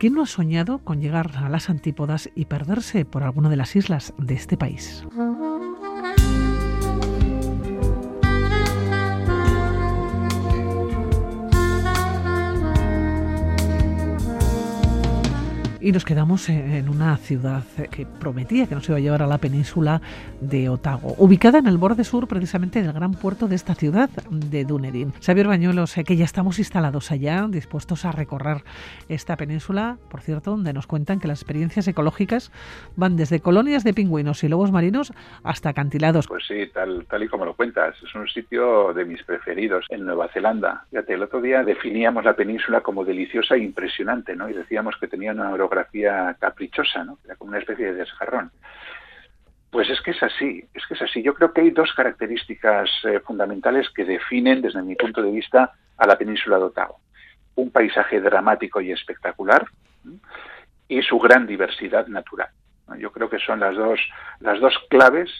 ¿quién no ha soñado con llegar a las antípodas y perderse por alguna de las islas de este país? Y nos quedamos en una ciudad que prometía que nos iba a llevar a la península de Otago, ubicada en el borde sur precisamente del gran puerto de esta ciudad de Dunedin. Xavier Bañuelos, que ya estamos instalados allá, dispuestos a recorrer esta península, por cierto, donde nos cuentan que las experiencias ecológicas van desde colonias de pingüinos y lobos marinos hasta acantilados. Pues sí, tal, tal y como lo cuentas, es un sitio de mis preferidos en Nueva Zelanda. Fíjate, el otro día definíamos la península como deliciosa e impresionante, ¿no? Y decíamos que tenía una caprichosa, ¿no? Era como una especie de desjarrón. Pues es que es así, es que es así. Yo creo que hay dos características eh, fundamentales que definen, desde mi punto de vista, a la península de Otago. Un paisaje dramático y espectacular ¿sí? y su gran diversidad natural. ¿no? Yo creo que son las dos, las dos claves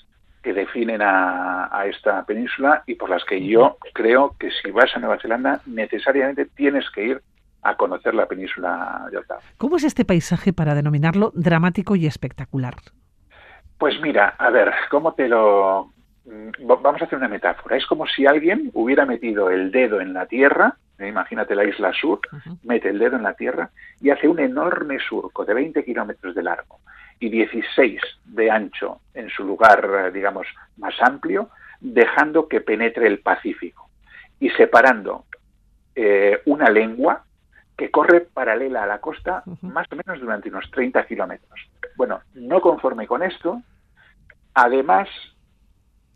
que definen a, a, esta península y por las que yo creo que si vas a Nueva Zelanda necesariamente tienes que ir a conocer la península de Otago. ¿Cómo es este paisaje para denominarlo dramático y espectacular? Pues mira, a ver, ¿cómo te lo... Vamos a hacer una metáfora. Es como si alguien hubiera metido el dedo en la tierra, ¿eh? imagínate la isla sur, uh -huh. mete el dedo en la tierra y hace un enorme surco de 20 kilómetros de largo y 16 de ancho en su lugar, digamos, más amplio, dejando que penetre el Pacífico y separando eh, una lengua que corre paralela a la costa uh -huh. más o menos durante unos 30 kilómetros. Bueno, no conforme con esto, además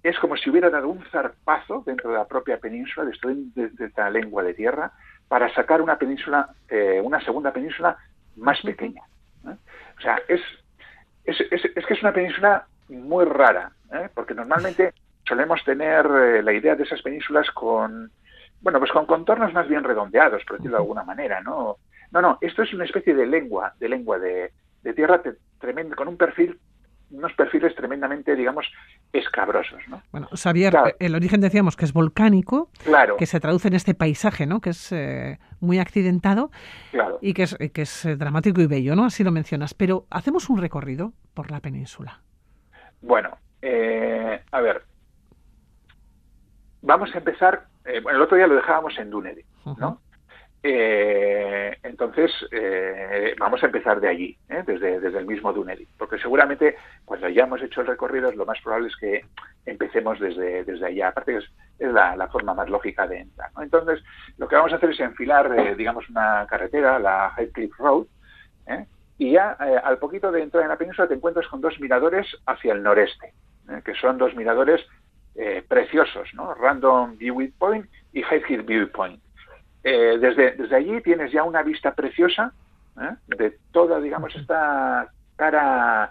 es como si hubiera dado un zarpazo dentro de la propia península, de, de esta lengua de tierra, para sacar una península, eh, una segunda península más pequeña. ¿eh? O sea, es, es, es, es, que es una península muy rara, ¿eh? porque normalmente solemos tener eh, la idea de esas penínsulas con, bueno, pues con contornos más bien redondeados, por decirlo de alguna manera, ¿no? No, no, esto es una especie de lengua, de lengua de, de tierra tremendo, con un perfil unos perfiles tremendamente, digamos, escabrosos. ¿no? Bueno, Xavier, claro. el origen decíamos que es volcánico, claro. que se traduce en este paisaje, ¿no? que es eh, muy accidentado claro. y que es, que es eh, dramático y bello, ¿no? Así lo mencionas. Pero hacemos un recorrido por la península. Bueno, eh, a ver, vamos a empezar, eh, bueno, el otro día lo dejábamos en Dunedin. ¿no? Eh, entonces, eh, vamos a empezar de allí, desde, desde, el mismo Dunedin, porque seguramente cuando hayamos hecho el recorrido lo más probable es que empecemos desde, desde allá, aparte que es, es la, la, forma más lógica de entrar. ¿no? Entonces, lo que vamos a hacer es enfilar, digamos, una carretera, la Heathcliff Road, ¿eh? y ya al poquito de entrar en la península te encuentras con dos miradores hacia el noreste, que son dos miradores preciosos, ¿no? Random View Point y Heathcliff View Point. Eh, desde, desde allí tienes ya una vista preciosa ¿eh? de toda, digamos, esta cara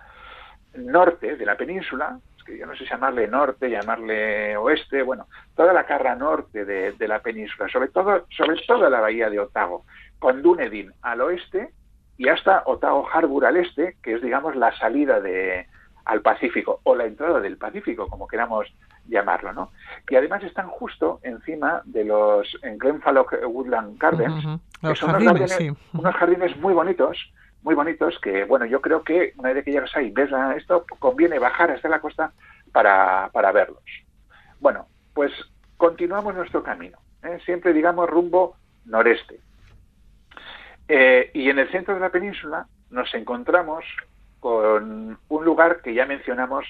norte de la península, es que yo no sé llamarle norte, llamarle oeste, bueno, toda la cara norte de, de, la península, sobre todo, sobre toda la bahía de Otago, con Dunedin al oeste y hasta Otago Harbour al este, que es, digamos, la salida de, al Pacífico o la entrada del Pacífico, como queramos llamarlo, ¿no? Y además están justo encima de los en Glenfalloch Woodland Gardens, uh -huh. que son jardines, unos, jardines, sí. unos jardines muy bonitos, muy bonitos, que bueno, yo creo que una vez que llegas ahí ves esto, conviene bajar hasta la costa para, para verlos. Bueno, pues continuamos nuestro camino, ¿eh? siempre digamos rumbo noreste. Eh, y en el centro de la península nos encontramos con un lugar que ya mencionamos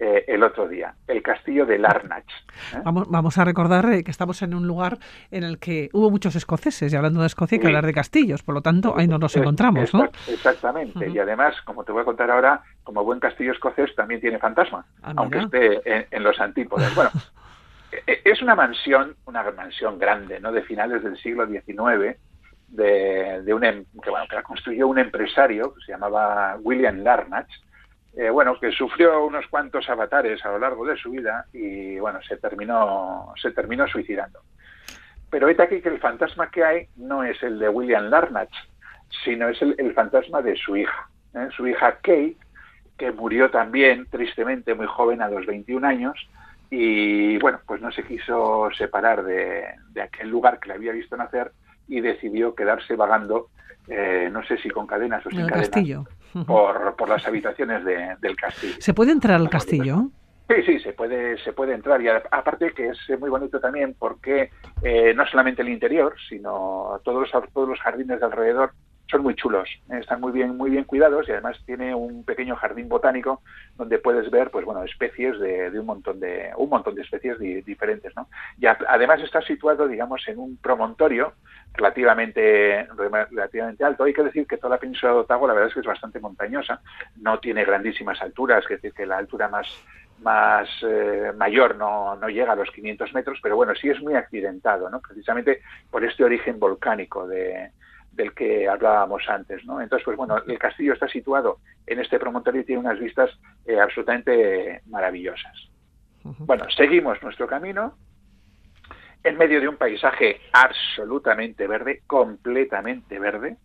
eh, el otro día, el castillo de Larnach. ¿eh? Vamos, vamos, a recordar eh, que estamos en un lugar en el que hubo muchos escoceses, y hablando de Escocia hay que sí. hablar de castillos, por lo tanto ahí no nos encontramos, ¿no? Exactamente, uh -huh. y además, como te voy a contar ahora, como buen castillo escocés también tiene fantasma, ah, aunque esté en, en, los antípodas. Bueno, e, es una mansión, una mansión grande, ¿no? De finales del siglo XIX, de, de un, em, que, bueno, que la construyó un empresario que se llamaba William Larnach, eh, bueno, que sufrió unos cuantos avatares a lo largo de su vida y bueno, se terminó, se terminó suicidando. Pero es aquí que el fantasma que hay no es el de William Larnach, sino es el, el fantasma de su hija, ¿eh? su hija Kate, que murió también tristemente muy joven a los 21 años y bueno, pues no se quiso separar de, de aquel lugar que le había visto nacer y decidió quedarse vagando, eh, no sé si con cadenas o sin cadenas, castillo. por, por las habitaciones de- del castillo. ¿Se puede entrar al castillo? Sí, sí, se puede, se puede entrar y aparte que es muy bonito también porque eh, no solamente el interior, sino todos los, todos los jardines de alrededor son muy chulos, están muy bien, muy bien cuidados y además tiene un pequeño jardín botánico donde puedes ver, pues bueno, especies de, un montón de un montón de especies di- diferentes, ¿no? Y además está situado, digamos, en un promontorio relativamente relativamente alto. Hay que decir que toda la península de Otago la verdad es que es bastante montañosa, no tiene grandísimas alturas, es decir, que la altura más más eh, mayor no, no llega a los 500 metros, pero bueno, sí es muy accidentado, ¿no? Precisamente por este origen volcánico de, del que hablábamos antes, ¿no? Entonces, pues bueno, el castillo está situado en este promontorio y tiene unas vistas eh, absolutamente maravillosas. Bueno, seguimos nuestro camino en medio de un paisaje absolutamente verde, completamente verde,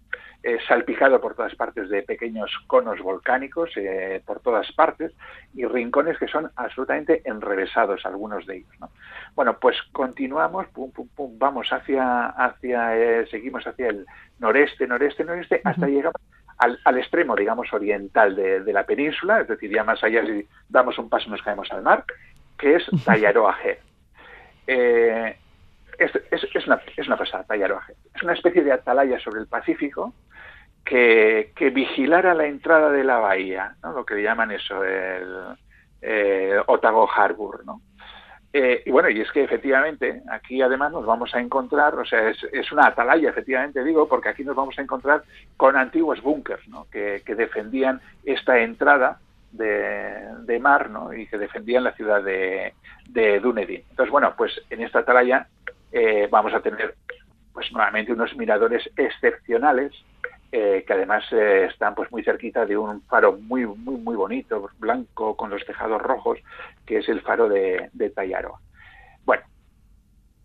eh, salpicado por todas partes de pequeños conos volcánicos, eh, por todas partes, y rincones que son absolutamente enrevesados, algunos de ellos. ¿no? Bueno, pues continuamos, pum, pum, pum, vamos hacia, hacia eh, seguimos hacia el noreste, noreste, noreste, hasta llegamos al, al, extremo, digamos, oriental de, de, la península, es decir, ya más allá, si damos un paso nos caemos al mar, que es Tallaroa Head. Eh, es, es, es, una, es una pasada, Tallaroa Head. Es una especie de atalaya sobre el Pacífico que, que vigilara la entrada de la bahía, ¿no? lo que llaman eso, el Otago Harbour, ¿no? Eh, y bueno, y es que efectivamente aquí además nos vamos a encontrar, o sea, es, una atalaya, efectivamente digo, porque aquí nos vamos a encontrar con antiguos búnkers, ¿no? Que, defendían esta entrada de, de, mar, ¿no? Y que defendían la ciudad de, de Dunedin. Entonces, bueno, pues en esta atalaya eh, vamos a tener, pues nuevamente unos miradores excepcionales eh, que además eh, están pues muy cerquita de un faro muy muy muy bonito blanco con los tejados rojos que es el faro de, de Tallaroa bueno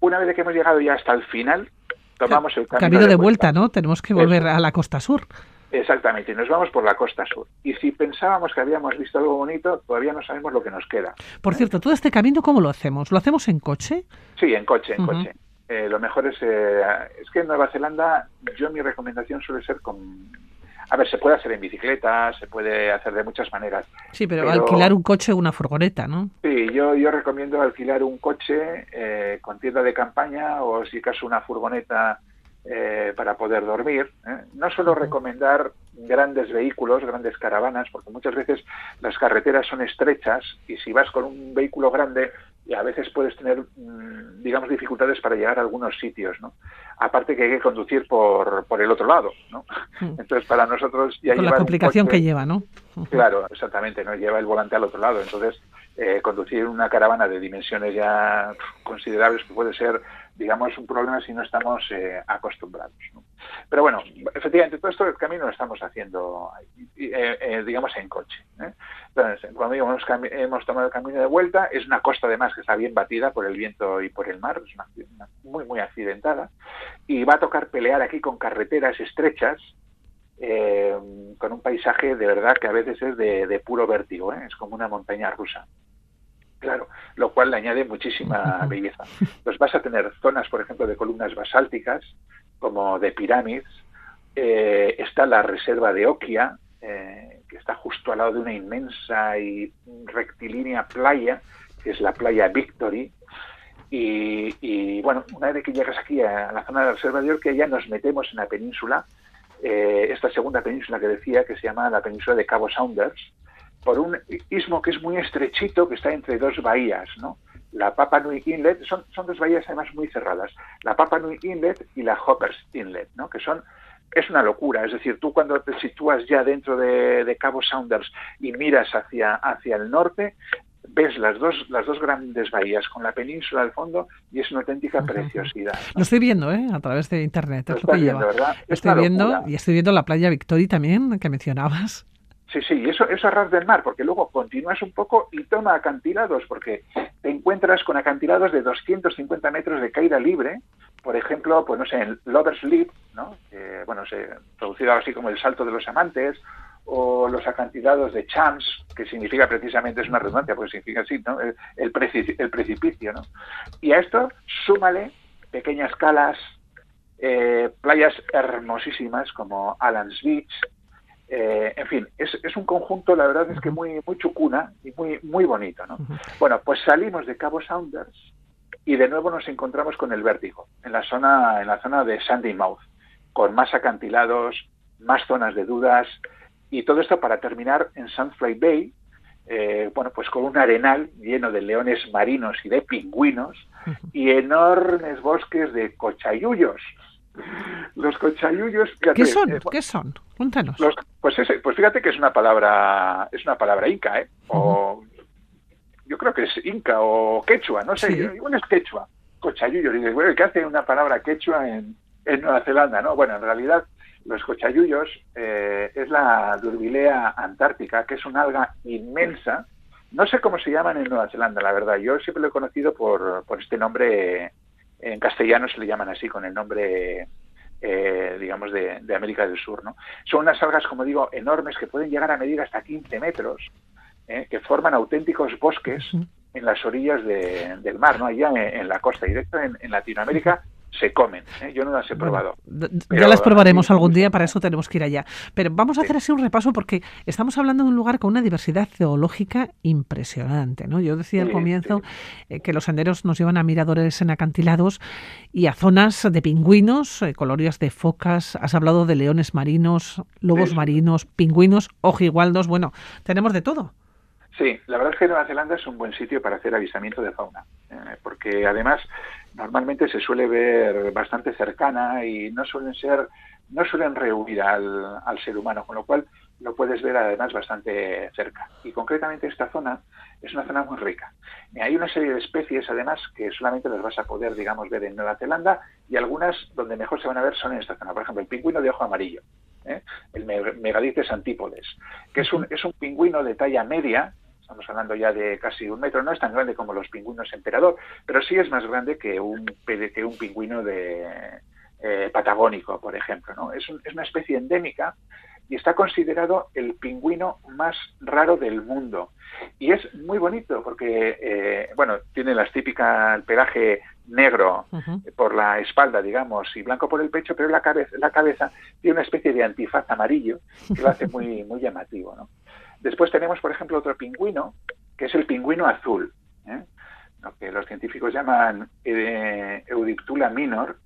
una vez que hemos llegado ya hasta el final tomamos el camino, camino de, de vuelta, vuelta, no tenemos que volver Eso. a la costa sur Exactamente, y nos vamos por la costa sur. Y si pensábamos que habíamos visto algo bonito, todavía no sabemos lo que nos queda. Por cierto, todo este camino, ¿cómo lo hacemos? ¿Lo hacemos en coche? Sí, en coche, en uh -huh. coche. Eh, lo mejor es, eh, es que en Nueva Zelanda yo mi recomendación suele ser con... A ver, se puede hacer en bicicleta, se puede hacer de muchas maneras. Sí, pero, pero... alquilar un coche o una furgoneta, ¿no? Sí, yo, yo recomiendo alquilar un coche eh, con tienda de campaña o si acaso una furgoneta eh, para poder dormir. ¿eh? No suelo recomendar grandes vehículos, grandes caravanas, porque muchas veces las carreteras son estrechas y si vas con un vehículo grande y a veces puedes tener, mm, digamos, dificultades para llegar a algunos sitios, ¿no? Aparte que hay que conducir por, por el otro lado, ¿no? Entonces, para nosotros ya Con la complicación coche, que lleva, ¿no? Claro, exactamente, ¿no? Lleva el volante al otro lado. Entonces, eh, conducir una caravana de dimensiones ya considerables puede ser, digamos, un problema si no estamos eh, acostumbrados. Pero bueno, efectivamente, todo esto el camino lo estamos haciendo, eh, digamos, en coche. Entonces, cuando hemos, hemos, tomado el camino de vuelta, es una costa además que está bien batida por el viento y por el mar, es una, muy, muy accidentada, y va a tocar pelear aquí con carreteras estrechas, eh, con un paisaje de verdad que a veces es de, puro vértigo, ¿eh? es como una montaña rusa. Claro, lo cual le añade muchísima belleza. Entonces vas a tener zonas, por ejemplo, de columnas basálticas, como de pirámides. Eh, está la reserva de Okia, eh, que está justo al lado de una inmensa y rectilínea playa, que es la playa Victory. Y, y bueno, una vez que llegas aquí a la zona de la reserva de Okia, ya nos metemos en la península, eh, esta segunda península que decía, que se llama la península de Cabo Saunders, por un istmo que es muy estrechito, que está entre dos bahías, ¿no? La Papa Nui Inlet, son, son dos bahías además muy cerradas, la Papa Nui Inlet y la Hoppers Inlet, ¿no? Que son, es una locura, es decir, tú cuando te sitúas ya dentro de, de Cabo Saunders y miras hacia, hacia el norte, ves las dos, las dos grandes bahías con la península al fondo y es una auténtica preciosidad. ¿no? Lo estoy viendo, ¿eh? A través de internet, es lo, lo que viendo, lleva. ¿verdad? Estoy viendo y estoy viendo la playa Victory también, que mencionabas. Sí, sí, eso, eso a ras del mar, porque luego continúas un poco y toma acantilados, porque te encuentras con acantilados de 250 metros de caída libre, por ejemplo, pues no sé, en Lover's Leap, ¿no? Bueno, se traducido así como el salto de los amantes, o los acantilados de Champs, que significa precisamente, es una redundancia, porque significa así, ¿no? El, el, precipicio, el precipicio, ¿no? Y a esto súmale pequeñas calas, eh, playas hermosísimas como Alans Beach, eh, en fin, es, es, un conjunto, la verdad es que muy, muy chucuna y muy, muy bonito, ¿no? Bueno, pues salimos de Cabo Saunders y de nuevo nos encontramos con el vértigo, en la zona, en la zona de Sandy Mouth, con más acantilados, más zonas de dudas, y todo esto para terminar en Sunfly Bay, eh, bueno, pues con un arenal lleno de leones marinos y de pingüinos y enormes bosques de cochayuyos. Los cochayuyos, ¿qué son? Eh, ¿Qué son? Cuéntanos. pues, pues fíjate que es una palabra, es una palabra inca, ¿eh? O yo creo que es inca o quechua, no sé, igual es quechua. Cochayuyos. Y dices, bueno, ¿qué hace una palabra quechua en, en Nueva Zelanda? No, bueno, en realidad los cochayuyos eh, es la durbilea antártica, que es una alga inmensa. No sé cómo se llaman en Nueva Zelanda, la verdad. Yo siempre lo he conocido por, por este nombre, en castellano se le llaman así, con el nombre, eh, digamos, de, América del Sur. ¿no? Son unas algas, como digo, enormes que pueden llegar a medir hasta 15 metros, eh, que forman auténticos bosques en las orillas del mar, ¿no? allá en, la costa. Directo en, en Latinoamérica se comen. ¿eh? Yo no las he probado. ya las probaremos algún día, para eso tenemos que ir allá. Pero vamos a hacer así un repaso porque estamos hablando de un lugar con una diversidad zoológica impresionante. ¿no? Yo decía al comienzo eh, que los senderos nos llevan a miradores en acantilados y a zonas de pingüinos, eh, colorias de focas. Has hablado de leones marinos, lobos marinos, pingüinos, ojigualdos. Bueno, tenemos de todo. Sí, la verdad es que Nueva Zelanda es un buen sitio para hacer avistamiento de fauna, porque además normalmente se suele ver bastante cercana y no suelen ser, no suelen rehuir al, ser humano, con lo cual lo puedes ver además bastante cerca. Y concretamente esta zona es una zona muy rica. Y hay una serie de especies además que solamente las vas a poder, digamos, ver en Nueva Zelanda y algunas donde mejor se van a ver son en esta zona. Por ejemplo, el pingüino de ojo amarillo, ¿eh? el megalites antípodes, que es un, es un pingüino de talla media, estamos hablando ya de casi un metro, no es tan grande como los pingüinos emperador, pero sí es más grande que un, que un pingüino de, eh, patagónico, por ejemplo. ¿no? Es, es, una especie endémica y está considerado el pingüino más raro del mundo. Y es muy bonito porque, eh, bueno, tiene las típicas, el pelaje negro por la espalda, digamos, y blanco por el pecho, pero la cabeza, la cabeza tiene una especie de antifaz amarillo que lo hace muy, muy llamativo, ¿no? Después tenemos, por ejemplo, otro pingüino, que es el pingüino azul, ¿eh? lo que los científicos llaman eh, Eudiptula minor,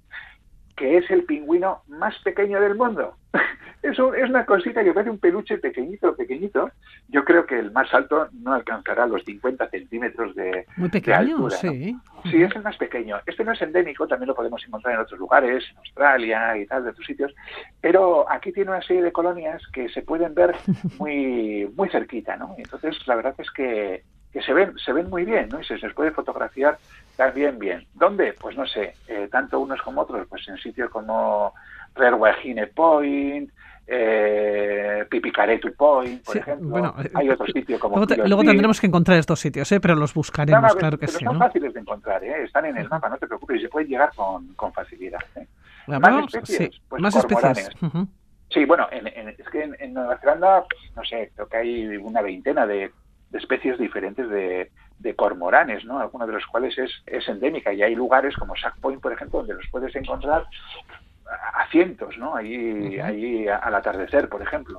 que es el pingüino más pequeño del mundo. Eso es una cosita que parece un peluche pequeñito, pequeñito. Yo creo que el más alto no alcanzará los 50 centímetros de, Muy pequeño, sí. Sí, es el más pequeño. Este no es endémico, también lo podemos encontrar en otros lugares, en Australia y tal, de otros sitios. Pero aquí tiene una serie de colonias que se pueden ver muy, muy cerquita, ¿no? Entonces, la verdad es que, que se ven, se ven muy bien, ¿no? Y se les puede fotografiar también bien. ¿Dónde? Pues no sé, eh, tanto unos como otros, pues en sitios como Rare Point, eh, Pipicaretu Point, por ejemplo. Bueno, Hay otro sitio como. Luego, tendremos que encontrar estos sitios, ¿eh? pero los buscaremos, claro que pero sí. Son fáciles de encontrar, ¿eh? están en el mapa, no te preocupes, y se pueden llegar con, con facilidad. ¿eh? Más especies, sí, pues más especies. Sí, bueno, en, en, es que en, Nueva Zelanda, no sé, creo que hay una veintena de, de especies diferentes de, de, cormoranes, ¿no? Algunos de los cuales es, es endémica y hay lugares como Sack Point, por ejemplo, donde los puedes encontrar a cientos, ¿no? Allí, allí al atardecer, por ejemplo.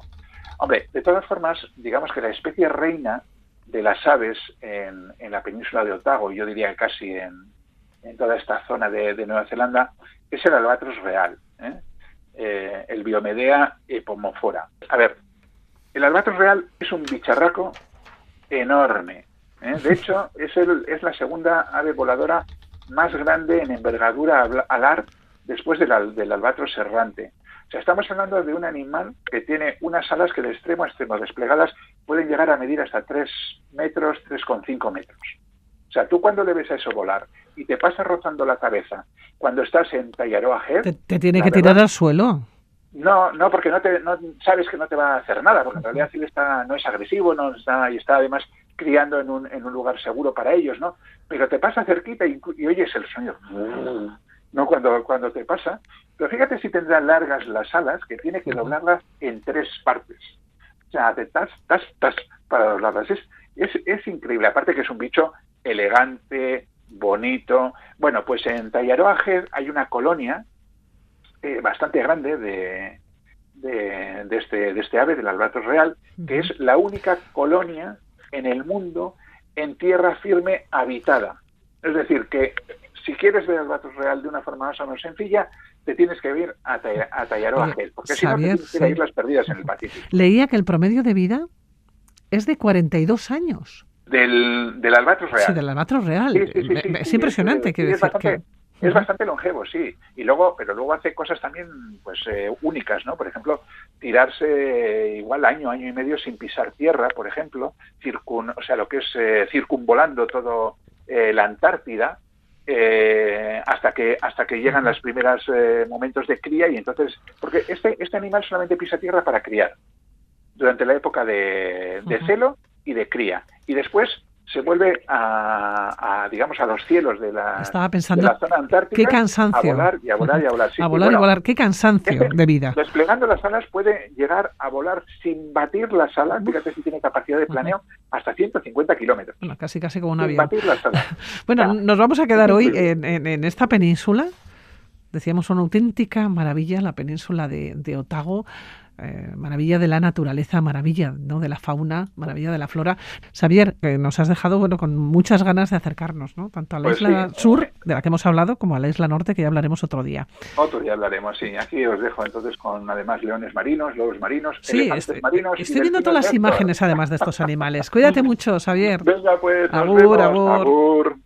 Hombre, de todas formas, digamos que la especie reina de las aves en, en la península de Otago, yo diría casi en, en toda esta zona de, Nueva Zelanda, es el albatros real, ¿eh? Eh, el Biomedea epomofora. A ver, el albatros real es un bicharraco enorme. ¿eh? De hecho, es, el, es la segunda ave voladora más grande en envergadura alar después del, del albatros errante. O sea, estamos hablando de un animal que tiene unas alas que de extremo a extremo desplegadas pueden llegar a medir hasta 3 metros, 3,5 metros. O sea, tú cuando le ves a eso volar y te pasa rozando la cabeza cuando estás en Tallaroa. Te, tiene que tirar al suelo. No, no, porque no, te, no sabes que no te va a hacer nada, porque en realidad él está, no es agresivo, no está, y está además criando en un, en un lugar seguro para ellos, ¿no? Pero te pasa cerquita y, y oyes el sonido. ¿no? Cuando, cuando te pasa. Pero fíjate si tendrán largas las alas, que tiene que doblarlas en tres partes. O sea, de tas, tas, tas, para doblarlas. Es, es, es increíble. Aparte que es un bicho elegante, bonito. Bueno, pues en Tallaroa hay una colonia eh, bastante grande de, de, este, de este ave, del albatros real, que es la única colonia en el mundo en tierra firme habitada. Es decir, que si quieres ver albatros real de una forma más o menos sencilla, te tienes que ir a, a porque si no te tienes que ir a Islas Perdidas en el Pacífico. Leía que el promedio de vida es de 42 años. Del, del albatros real. Sí, del albatros real. es impresionante. que decir que... Es bastante longevo, sí. Y luego, pero luego hace cosas también, pues, eh, únicas, ¿no? Por ejemplo, tirarse igual año, año y medio sin pisar tierra, por ejemplo, circun, o sea, lo que es eh, circunvolando todo eh, la Antártida, hasta que hasta que llegan los primeros momentos de cría y entonces porque este este animal solamente pisa tierra para criar durante la época de, de celo y de cría y después se vuelve a, digamos a los cielos de la, Estaba pensando, la zona antártica qué cansancio. a volar y a volar y a volar. A volar y, volar qué cansancio de vida. desplegando las alas puede llegar a volar sin batir las alas. Fíjate si tiene capacidad de planeo hasta 150 kilómetros. Bueno, casi casi como un sin avión. batir las alas. bueno nos vamos a quedar hoy en, en, esta península decíamos una auténtica maravilla la península de, de Otago eh, maravilla de la naturaleza, maravilla ¿no? de la fauna, maravilla de la flora. Xavier, nos has dejado bueno con muchas ganas de acercarnos, ¿no? tanto a la Pues isla sí. sur, de la que hemos hablado, como a la isla norte, que ya hablaremos otro día. Otro día hablaremos, sí. Aquí os dejo entonces con además leones marinos, lobos marinos, Sí, elefantes estoy, marinos. estoy viendo todas las delfines imágenes además de estos animales. Cuídate mucho, Xavier. Venga, pues, nos Agur, vemos. agur. Agur.